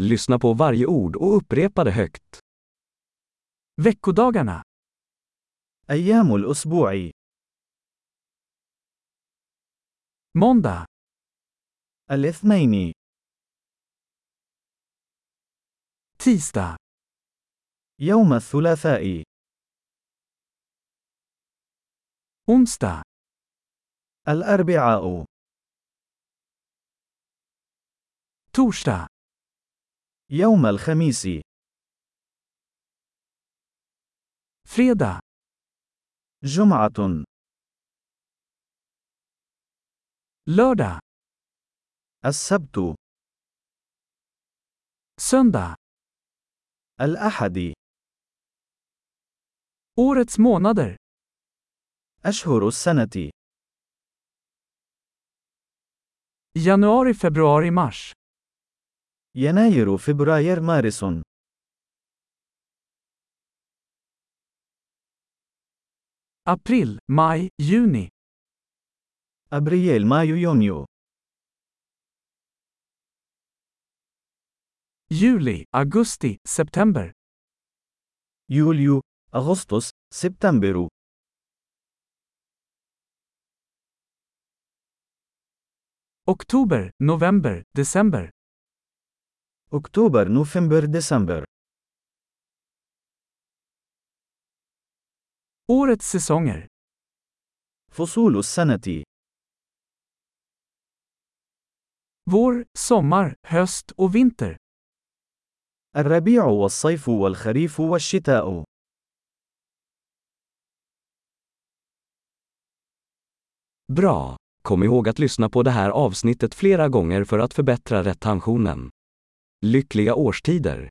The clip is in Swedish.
Lyssna på varje ord och upprepa det högt. Veckodagarna. أيام الأسبوع Måndag, الاثنين tisdag, يوم الثلاثاء onsdag, الأربعاء torsdag, يوم الخميس. فريدا جمعة. لودا السبت. سندا الأحد. أورتس مونادر أشهر السنة. يناير فبراير مارس يناير فبراير مارس April, maj, juni. أبريل مايو يونيو Juli, augusti, september. يوليو أغسطس سبتمبر Oktober, november, december. أكتوبر نوفمبر ديسمبر Årets säsonger. فصول السنة Vår, sommar, höst och vinter. الربيع والصيف والخريف والشتاء Bra! Kom ihåg att lyssna på det här avsnittet flera gånger för att förbättra retentionen. Lyckliga årstider!